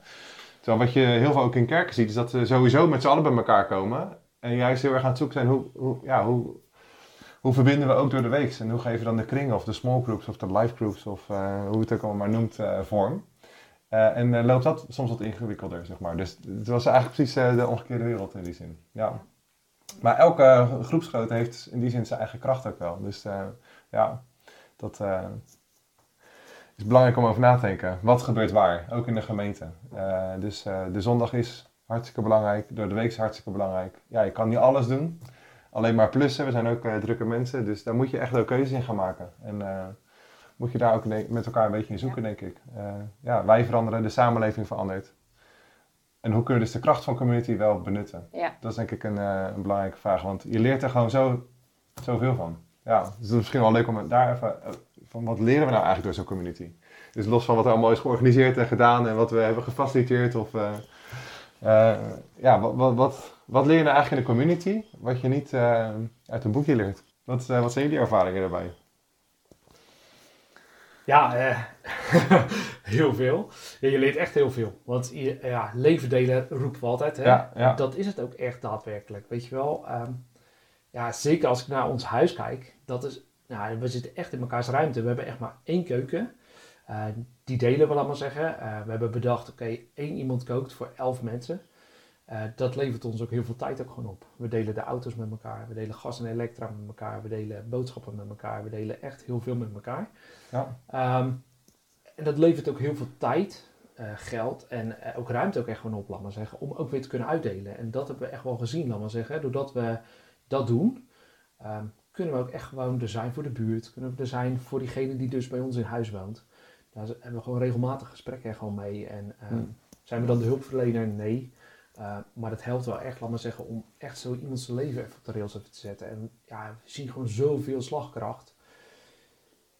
Terwijl wat je heel veel ook in kerken ziet, is dat ze sowieso met z'n allen bij elkaar komen. En juist heel erg aan het zoeken zijn, hoe, hoe, ja, hoe, hoe verbinden we ook door de week? En hoe geven we dan de kringen of de small groups of de life groups of eh, hoe het ook allemaal maar noemt, vorm. Eh, en eh, loopt dat soms wat ingewikkelder, zeg maar. Dus het was eigenlijk precies eh, de omgekeerde wereld in die zin. Ja. Maar elke groepsgrootte heeft in die zin zijn eigen kracht ook wel. Dus ja, dat is belangrijk om over na te denken. Wat gebeurt waar, ook in de gemeente. Dus de zondag is hartstikke belangrijk, door de week is hartstikke belangrijk. Ja, je kan niet alles doen, alleen maar plussen. We zijn ook drukke mensen, dus daar moet je echt ook keuzes in gaan maken. En moet je daar ook met elkaar een beetje in zoeken, denk ik. Eh, ja, wij veranderen, de samenleving verandert. En hoe kunnen we dus de kracht van community wel benutten? Ja. Dat is denk ik een, eh, een belangrijke vraag, want je leert er gewoon zo, zoveel van. Ja, dus het is misschien wel leuk om daar even, eh, van wat leren we nou eigenlijk door zo'n community? Dus los van wat er allemaal is georganiseerd en gedaan en wat we hebben gefaciliteerd of... ja, wat, wat, wat, wat leer je nou eigenlijk in de community, wat je niet uit een boekje leert? Wat, wat zijn jullie ervaringen daarbij? Ja, eh, heel veel. Ja, je leert echt heel veel. Want je, ja, leven delen roepen we altijd. Hè? Ja, ja. Dat is het ook echt daadwerkelijk. Weet je wel. Ehm, ja, zeker als ik naar ons huis kijk. Dat is, nou, we zitten echt in mekaars ruimte. We hebben echt maar één keuken. Eh, die delen we, laat maar zeggen. Eh, we hebben bedacht, oké, één iemand kookt voor elf mensen. Eh, dat levert ons ook heel veel tijd ook gewoon op. We delen de auto's met elkaar. We delen gas en elektra met elkaar. We delen boodschappen met elkaar. We delen echt heel veel met elkaar. Ja. Ehm, en dat levert ook heel veel tijd, eh, geld en eh, ook ruimte ook echt gewoon op, laat maar zeggen, om ook weer te kunnen uitdelen. En dat hebben we echt wel gezien, laat maar zeggen. Doordat we dat doen, ehm, kunnen we ook echt gewoon er zijn voor de buurt. Kunnen we er zijn voor diegene die dus bij ons in huis woont. Daar hebben we gewoon regelmatig gesprekken gewoon mee. En ehm, Hmm. zijn we dan de hulpverlener? Nee. Uh, maar het helpt wel echt, laat maar zeggen, om echt zo iemand zijn leven even op de rails even te zetten. En ja, we zien gewoon zoveel slagkracht.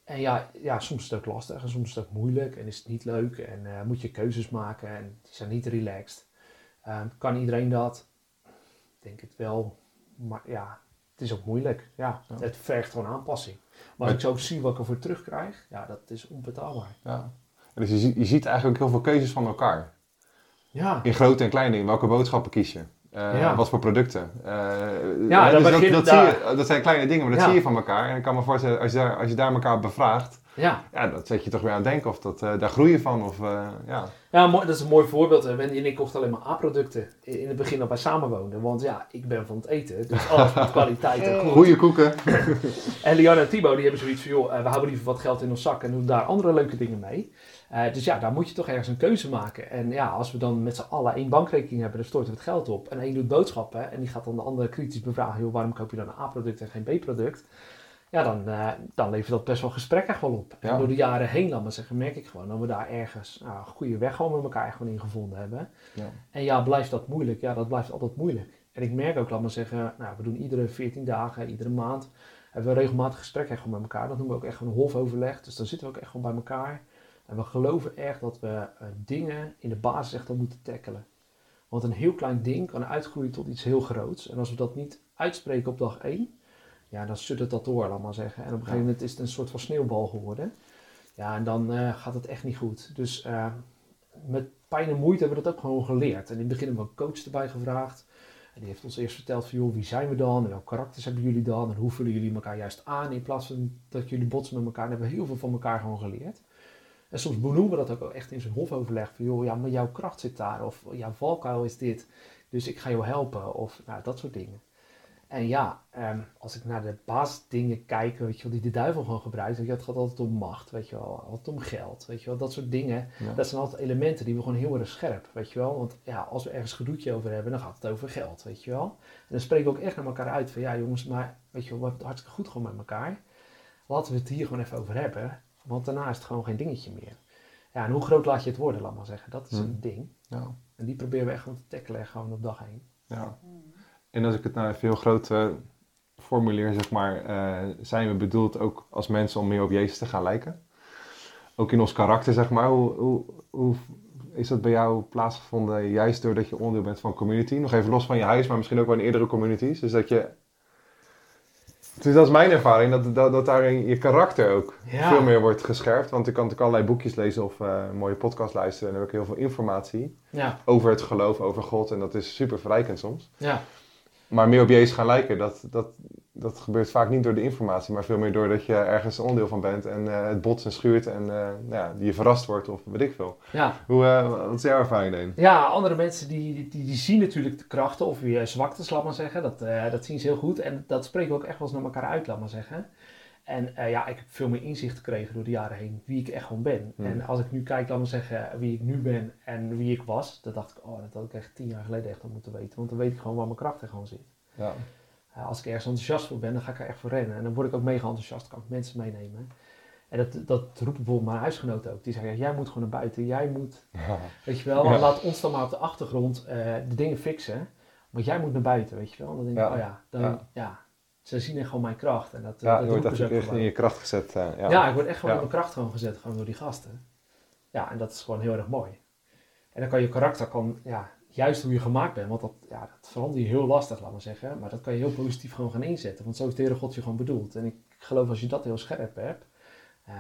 En ja, ja, soms is het ook lastig en soms is het ook moeilijk en is het niet leuk en uh, moet je keuzes maken en die zijn niet relaxed. Uh, kan iedereen dat? Ik denk het wel, maar ja, het is ook moeilijk. Ja, ja. Het vergt gewoon aanpassing. Maar, maar als ik zo zie wat ik ervoor terugkrijg, ja, dat is onbetaalbaar. Ja. Dus je, je ziet eigenlijk heel veel keuzes van elkaar. Ja. In grote en kleine dingen. Welke boodschappen kies je? Uh, ja. Wat voor producten? Uh, ja, dus dat, dat, dat, daar... zie je, dat zijn kleine dingen, maar dat zie je van elkaar. En ik kan me voorstellen, als je daar, als je daar elkaar bevraagt, ja. ja, dat zet je toch weer aan het denken of dat, uh, daar groei je van. Of, ja. ja, mooi, dat is een mooi voorbeeld. Wendy en ik kochten alleen maar A-producten in het begin dat wij samenwoonden. Want ja, ik ben van het eten, dus alles met kwaliteit en goed. Goeie koeken. en Lianne en Thibaut, die hebben zoiets van, joh, we houden liever wat geld in ons zak en doen daar andere leuke dingen mee. Uh, dus ja, daar moet je toch ergens een keuze maken. En ja, als we dan met z'n allen één bankrekening hebben, dan storten we het geld op. En één doet boodschappen en die gaat dan de andere kritisch bevragen, joh, waarom koop je dan een A-product en geen B-product? Ja, dan, uh, dan levert dat best wel gesprek echt wel op. Ja. En door de jaren heen, laat maar zeggen, merk ik gewoon dat we daar ergens nou, een goede weg gewoon met elkaar gewoon in gevonden hebben. Ja. En ja, blijft dat moeilijk? Ja, dat blijft altijd moeilijk. En ik merk ook, laat maar zeggen, nou, we doen iedere 14 dagen, iedere maand, hebben we regelmatig gesprekken gewoon met elkaar. Dat noemen we ook echt een hofoverleg. Dus dan zitten we ook echt gewoon bij elkaar. En we geloven echt dat we uh, dingen in de basis echt al moeten tackelen. Want een heel klein ding kan uitgroeien tot iets heel groots. En als we dat niet uitspreken op dag 1, ja, dan suddert dat door, laat maar zeggen. En op een gegeven moment is het een soort van sneeuwbal geworden. Ja, en dan uh, gaat het echt niet goed. Dus uh, met pijn en moeite hebben we dat ook gewoon geleerd. En in het begin hebben we een coach erbij gevraagd. En die heeft ons eerst verteld van, joh, wie zijn we dan? En welke karakters hebben jullie dan? En hoe vullen jullie elkaar juist aan? In plaats van dat jullie botsen met elkaar. En hebben we heel veel van elkaar gewoon geleerd. En soms benoemen we dat ook wel echt in zo'n hofoverleg. Van joh, ja, maar jouw kracht zit daar. Of jouw valkuil is dit. Dus ik ga jou helpen. Of nou, dat soort dingen. En ja, um, als ik naar de basisdingen kijk, weet je wel, die de duivel gewoon gebruikt. Weet je, het gaat altijd om macht, weet je wel. Altijd om geld, weet je wel. Dat soort dingen. Ja. Dat zijn altijd elementen die we gewoon heel erg scherp, weet je wel. Want ja, als we ergens gedoetje over hebben, dan gaat het over geld, weet je wel. En dan spreken we ook echt naar elkaar uit van, ja jongens, maar weet je wel, we hebben het hartstikke goed gewoon met elkaar. Laten we het hier gewoon even over hebben. Want daarna is het gewoon geen dingetje meer. Ja, en hoe groot laat je het worden, laat maar zeggen. Dat is Hmm. een ding. Ja. En die proberen we echt gewoon te tackelen, gewoon op dag heen. ja. En als ik het nou even heel groot uh, formuleer, zeg maar, uh, zijn we bedoeld ook als mensen om meer op Jezus te gaan lijken? Ook in ons karakter, zeg maar. Hoe, hoe, hoe is dat bij jou plaatsgevonden, juist doordat je onderdeel bent van community? Nog even los van je huis, maar misschien ook wel in eerdere communities. Dus dat je dus dat is mijn ervaring, dat, dat, dat daarin je karakter ook Ja. veel meer wordt gescherpt. Want ik kan natuurlijk allerlei boekjes lezen of een mooie podcast luisteren. En dan heb ik heel veel informatie Ja, over het geloof, over God. En dat is super verrijkend soms. ja. Maar meer op Jezus gaan lijken, dat, dat, dat gebeurt vaak niet door de informatie. Maar veel meer doordat je ergens onderdeel van bent. En eh, het botst en schuurt en nou ja, die je verrast wordt of weet ik veel. ja. Hoe, eh, wat is jouw ervaring daarin? Ja, andere mensen die, die, die zien natuurlijk de krachten of weer zwaktes, laat maar zeggen. Dat, dat zien ze heel goed. En dat spreken we ook echt wel eens naar elkaar uit, laat maar zeggen. En ja, ik heb veel meer inzicht gekregen door de jaren heen wie ik echt gewoon ben. Hmm. En als ik nu kijk, laat maar zeggen, wie ik nu ben en wie ik was, dan dacht ik, oh, dat had ik echt tien jaar geleden echt al moeten weten. Want dan weet ik gewoon waar mijn krachten gewoon zit. Ja. Uh, als ik ergens enthousiast voor ben, dan ga ik er echt voor rennen. En dan word ik ook mega enthousiast, kan ik mensen meenemen. En dat, dat roept bijvoorbeeld mijn huisgenoot ook. Die zeggen, jij moet gewoon naar buiten, jij moet, weet je wel, Ja. laat ons dan maar op de achtergrond eh, de dingen fixen. Want jij moet naar buiten, weet je wel. Dan denk ik, Ja. oh ja, dan, Ja. ze zien echt gewoon mijn kracht. En dat, Ja, dat je wordt echt echt in je kracht gezet. eh, ja. Ja. ik word echt gewoon in mijn kracht gewoon gezet, gewoon door die gasten. Ja, en dat is gewoon heel erg mooi. En dan kan je karakter, kan, ja, juist hoe je gemaakt bent, want dat, ja, dat verander je heel lastig, laat maar zeggen. Maar dat kan je heel positief gewoon gaan inzetten, want zo is de Heere God je gewoon bedoeld. En ik geloof als je dat heel scherp hebt, eh,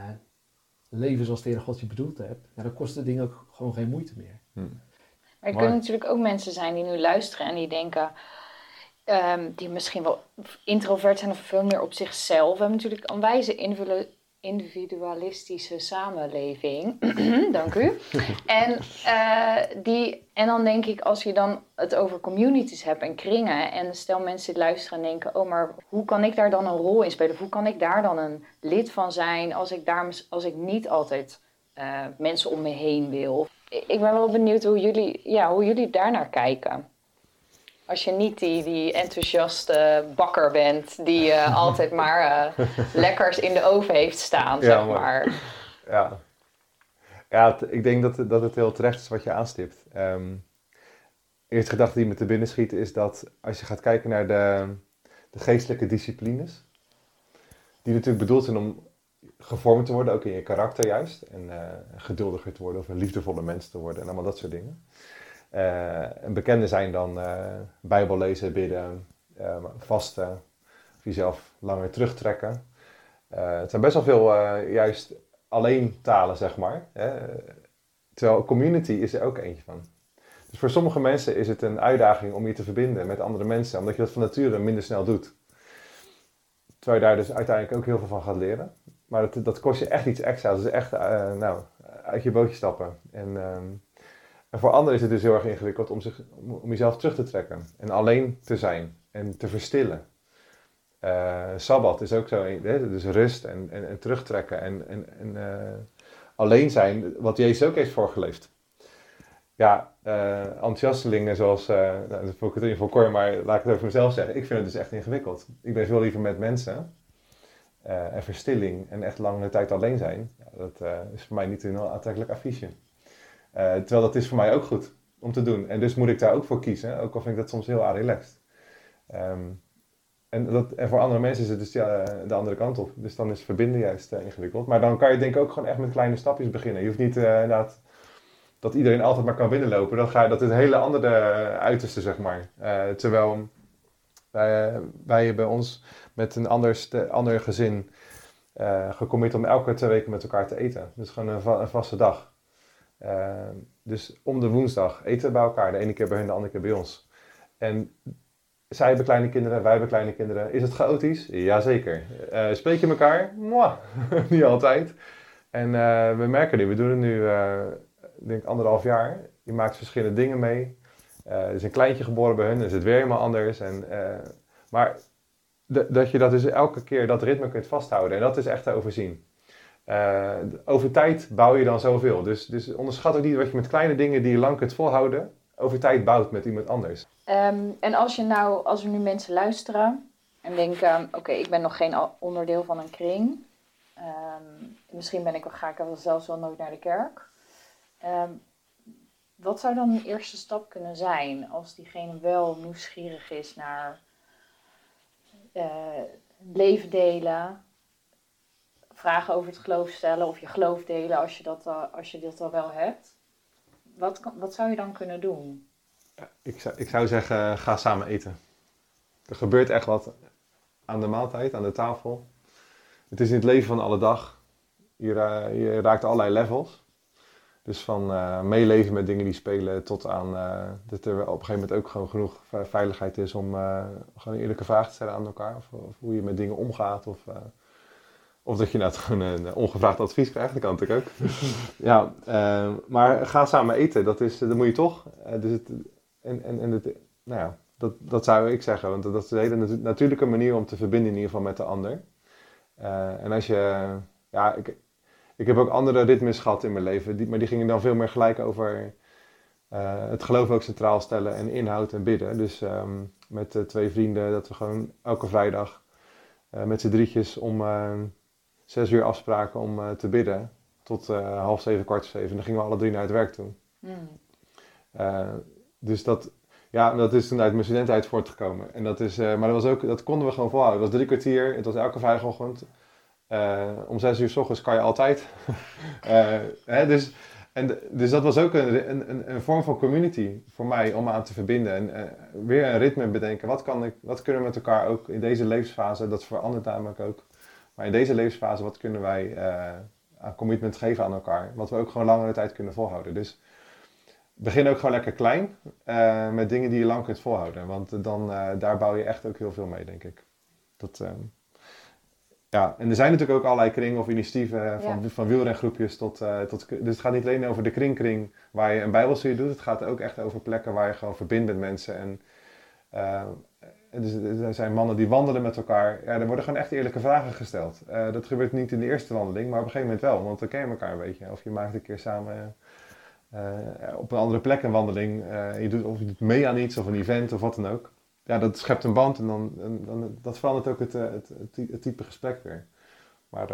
leven zoals de Heere God je bedoeld hebt, ja, dan kost het ding ook gewoon geen moeite meer. Hm. Maar er kunnen natuurlijk ook mensen zijn die nu luisteren en die denken, ehm, die misschien wel introvert zijn of veel meer op zichzelf. We hebben natuurlijk een wijze individu- individualistische samenleving. Dank u. En, eh, die, en dan denk ik, als je dan het over communities hebt en kringen, en stel mensen luisteren en denken, oh, maar hoe kan ik daar dan een rol in spelen? Hoe kan ik daar dan een lid van zijn als ik, daar, als ik niet altijd eh, mensen om me heen wil? Ik ben wel benieuwd hoe jullie, ja, hoe jullie daarnaar kijken. Als je niet die, die enthousiaste bakker bent die uh, altijd maar uh, lekkers in de oven heeft staan, ja, zeg maar. Ja, ja ik denk dat, dat het heel terecht is wat je aanstipt. Um, eerste gedachte die me te binnen schiet is dat als je gaat kijken naar de, de geestelijke disciplines, die natuurlijk bedoeld zijn om gevormd te worden, ook in je karakter juist, en uh, geduldiger te worden of een liefdevolle mens te worden en allemaal dat soort dingen. Uh, en bekende zijn dan uh, Bijbel lezen, bidden, vasten, of jezelf langer terugtrekken. het zijn best wel veel juist alleen talen, zeg maar. Hè? Terwijl community is er ook eentje van. Dus voor sommige mensen is het een uitdaging om je te verbinden met andere mensen, omdat je dat van nature minder snel doet. Terwijl je daar dus uiteindelijk ook heel veel van gaat leren. Maar dat, dat kost je echt iets extra. Dat is echt nou, uit je bootje stappen. En, ehm, en, voor anderen is het dus heel erg ingewikkeld om, zich, om, jezelf terug te trekken. En alleen te zijn. En te verstillen. Uh, Sabbat is ook zo. Dus rust en, en, en terugtrekken. En, en, uh, alleen zijn. Wat Jezus ook heeft voorgeleefd ja, uh, enthousiastelingen zoals, nou, dat ik het in voor maar laat ik het over mezelf zeggen. Ik vind het dus echt ingewikkeld. Ik ben veel liever met mensen. En verstilling en echt lange tijd alleen zijn, dat is voor mij niet een heel aantrekkelijk affiche. Terwijl dat is voor mij ook goed om te doen. En dus moet ik daar ook voor kiezen, ook al vind ik dat soms heel relaxed. Um, en, dat, en voor andere mensen is het dus ja, de andere kant op. Dus dan is verbinden juist ingewikkeld. Maar dan kan je denk ik ook gewoon echt met kleine stapjes beginnen. Je hoeft niet inderdaad dat iedereen altijd maar kan binnenlopen. Dan ga je, dat is een hele andere uiterste, zeg maar. Terwijl wij, wij bij ons met een ander, ander gezin uh, gecommit om elke twee weken met elkaar te eten. Dus gewoon een vaste dag. Uh, dus om de woensdag eten we bij elkaar. De ene keer bij hen, de andere keer bij ons. En zij hebben kleine kinderen, wij hebben kleine kinderen. Is het chaotisch? Jazeker. Uh, spreek je elkaar? Mwah. Niet altijd. En we merken nu, we doen het nu denk anderhalf jaar. Je maakt verschillende dingen mee. Uh, er is een kleintje geboren bij hun, is het weer helemaal anders. En, uh, maar dat je dat dus elke keer dat ritme kunt vasthouden. En dat is echt te overzien. Uh, over tijd bouw je dan zoveel. Dus, dus onderschat ook niet wat je met kleine dingen die je lang kunt volhouden, over tijd bouwt met iemand anders. Um, en als, je nou, als er nu mensen luisteren en denken: oké, ik ben nog geen onderdeel van een kring. Um, misschien ben ik, ga ik wel zelfs wel nooit naar de kerk. Um, wat zou dan een eerste stap kunnen zijn als diegene wel nieuwsgierig is naar uh, leven delen, vragen over het geloof stellen of je geloof delen als je dat, uh, als je dat al wel hebt? Wat, wat zou je dan kunnen doen? Ik zou, ik zou zeggen, ga samen eten. Er gebeurt echt wat aan de maaltijd, aan de tafel. Het is in het leven van alle dag. Je, je raakt allerlei levels. Dus van uh, meeleven met dingen die spelen tot aan uh, dat er op een gegeven moment ook gewoon genoeg veiligheid is om gewoon eerlijke vragen te stellen aan elkaar. Of, of hoe je met dingen omgaat. Of, of dat je nou gewoon een ongevraagd advies krijgt, dat kan natuurlijk ook. ja, maar ga samen eten, dat, is, dat moet je toch. dus het, en en, en het, nou ja, dat, dat zou ik zeggen, want dat is een hele natuurlijke manier om te verbinden in ieder geval met de ander. en als je, ja, ik, ik heb ook andere ritmes gehad in mijn leven, maar die gingen dan veel meer gelijk over het geloof ook centraal stellen en inhoud en bidden. Dus um, met twee vrienden dat we gewoon elke vrijdag met z'n drietjes om zes uur afspraken om te bidden tot half zeven, kwart zeven. En dan gingen we alle drie naar het werk toe. Mm. dus dat, ja, dat is toen uit mijn studententijd voortgekomen. En dat is, maar dat, was ook, dat konden we gewoon volhouden. Het was drie kwartier, het was elke vrijdagochtend. Om zes uur s ochtends kan je altijd. hè, dus, en, dus dat was ook een, een, een, vorm van community voor mij om aan te verbinden. En uh, weer een ritme bedenken. Wat, kan ik, wat kunnen we met elkaar ook in deze levensfase, dat verandert namelijk ook. Maar in deze levensfase, wat kunnen wij aan commitment geven aan elkaar? Wat we ook gewoon langere tijd kunnen volhouden. Dus begin ook gewoon lekker klein met dingen die je lang kunt volhouden. Want dan, daar bouw je echt ook heel veel mee, denk ik. Dat, ja, en er zijn natuurlijk ook allerlei kringen of initiatieven, van, van wielrengroepjes tot, uh, tot... Dus het gaat niet alleen over de kringkring waar je een bijbelstudie doet, het gaat ook echt over plekken waar je gewoon verbindt met mensen. En uh, dus, er zijn mannen die wandelen met elkaar. Ja, er worden gewoon echt eerlijke vragen gesteld. Uh, dat gebeurt niet in de eerste wandeling, maar op een gegeven moment wel, want dan ken je elkaar een beetje. Of je maakt een keer samen op een andere plek een wandeling. je doet, of je doet mee aan iets of een event of wat dan ook. Ja, dat schept een band en dan, dan dat verandert ook het, type gesprek weer. Maar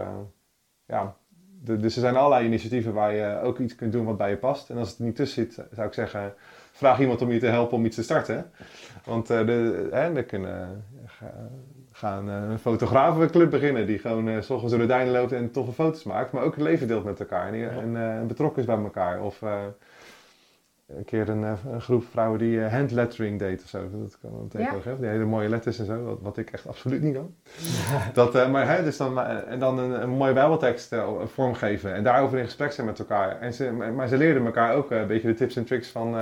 ja, dus er zijn allerlei initiatieven waar je ook iets kunt doen wat bij je past. En als het niet tussen zit, zou ik zeggen, vraag iemand om je te helpen om iets te starten. Want uh, de, hè, kunnen gaan uh, een fotografenclub beginnen die gewoon uh, s ochtends door de duinen loopt en toffe foto's maakt, maar ook het leven deelt met elkaar en, en betrokken is bij elkaar. Of een keer een, een, groep vrouwen die handlettering deed of zo. Dat kan wel tegenwoordig ja. Die hele mooie letters en zo, wat, wat ik echt absoluut niet kan. dat, maar hè, dus dan, en dan een, een mooie bijbeltekst vormgeven en daarover in gesprek zijn met elkaar. En ze, maar ze leerden elkaar ook een beetje de tips en tricks van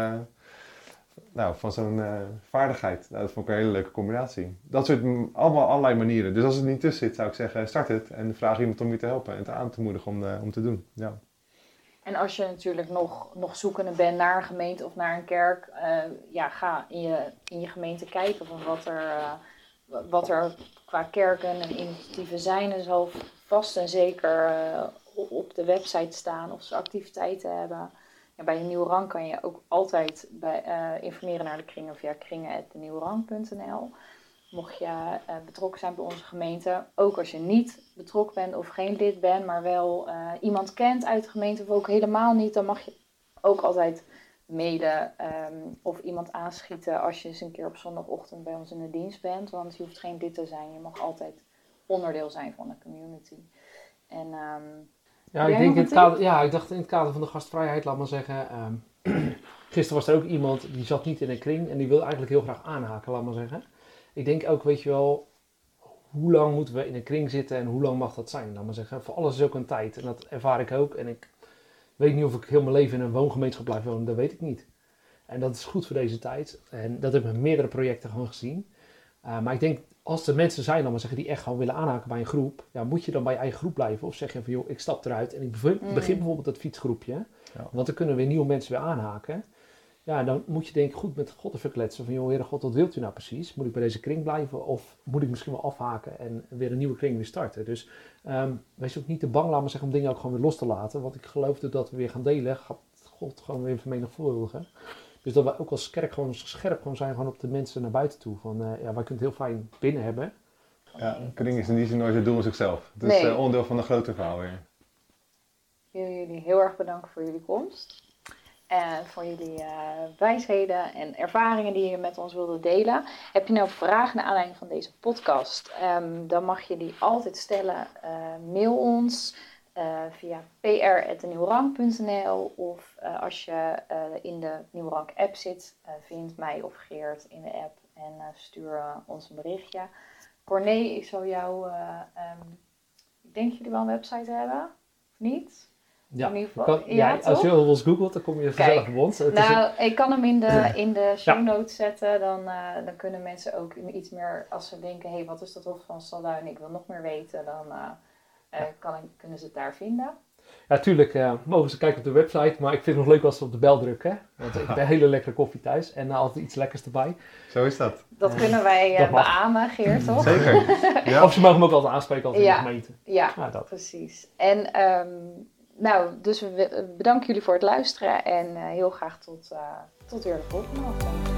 nou, van zo'n uh, vaardigheid. Nou, dat vond ik een hele leuke combinatie. Dat soort allemaal allerlei manieren. Dus als het niet tussen zit, zou ik zeggen, start het en vraag iemand om je te helpen en te aan te moedigen om, uh, om te doen. Ja. En als je natuurlijk nog, nog zoekende bent naar een gemeente of naar een kerk, uh, ja, ga in je, in je gemeente kijken van wat er, wat er qua kerken en initiatieven zijn. Er zal vast en zeker op de website staan of ze activiteiten hebben bij een nieuwe rang kan je ook altijd bij, uh, informeren naar de kringen via kringen.denieuwerang.nl. Mocht je uh, betrokken zijn bij onze gemeente, ook als je niet betrokken bent of geen lid bent, maar wel uh, iemand kent uit de gemeente of ook helemaal niet, dan mag je ook altijd mailen um, of iemand aanschieten als je eens een keer op zondagochtend bij ons in de dienst bent. Want je hoeft geen lid te zijn, je mag altijd onderdeel zijn van de community. En um, ja, ik, denk in het kader, ja, ik dacht in het kader van de gastvrijheid, laat maar zeggen. Um, gisteren was er ook iemand die zat niet in een kring en die wil eigenlijk heel graag aanhaken, laat maar zeggen. Ik denk ook, weet je wel, hoe lang moeten we in een kring zitten en hoe lang mag dat zijn, laat maar zeggen. Voor alles is ook een tijd en dat ervaar ik ook. En ik weet niet of ik heel mijn leven in een woongemeenschap blijf wonen, dat weet ik niet. En dat is goed voor deze tijd. En dat heb ik met meerdere projecten gewoon gezien. Uh, maar ik denk als er mensen zijn, dan maar zeggen, die echt gewoon willen aanhaken bij een groep, ja, moet je dan bij je eigen groep blijven? Of zeg je van, joh, ik stap eruit en ik begin, mm. bijvoorbeeld dat fietsgroepje. Ja. Want dan kunnen weer nieuwe mensen weer aanhaken. Ja, dan moet je denk ik goed met God even kletsen. Van, joh, Heere God, wat wilt u nou precies? Moet ik bij deze kring blijven? Of moet ik misschien wel afhaken en weer een nieuwe kring weer starten? Dus um, wees ook niet te bang, laat maar zeggen, om dingen ook gewoon weer los te laten. Want ik geloof dat we weer gaan delen, gaat God gewoon weer vermenigvuldigen. Dus dat we ook als kerk gewoon scherp gewoon zijn gewoon op de mensen naar buiten toe. Van uh, ja, wij kunnen het heel fijn binnen hebben. Ja, kring is in die zin nooit het doel in zichzelf. Het is uh, onderdeel van een grote verhaal weer. Ik wil jullie heel erg bedanken voor jullie komst. En voor jullie uh, wijsheden en ervaringen die je met ons wilde delen. Heb je nou vragen naar aanleiding van deze podcast? Um, dan mag je die altijd stellen. mail ons. Uh, via pr.nieuwrank.nl of uh, als je uh, in de Nieuwrank app zit, vind mij of Geert in de app en stuur ons een berichtje. Corné, ik zal jou, um, ik denk jullie wel een website hebben, of niet? Ja, in ieder geval, kan, ja, ja als je ons googelt, dan kom je vanzelf op ons. Nou, ik kan hem in de, in de show notes zetten. Dan, dan kunnen mensen ook iets meer, als ze denken, hé, hey, wat is dat Hof van Salduin? Ik wil nog meer weten, dan uh, kan, kunnen ze het daar vinden? Ja, tuurlijk uh, mogen ze kijken op de website, maar ik vind het nog leuk als ze op de bel drukken. Want ik ben hele lekkere koffie thuis en uh, altijd iets lekkers erbij. Zo is dat. Dat kunnen wij uh, beamen, Geert, toch? Zeker. ja. Of ze mogen me ook altijd aanspreken als in ja. de gemeente. Ja, ja dat. precies. En um, nou, dus we bedanken jullie voor het luisteren en heel graag tot, tot weer de volgende aflevering.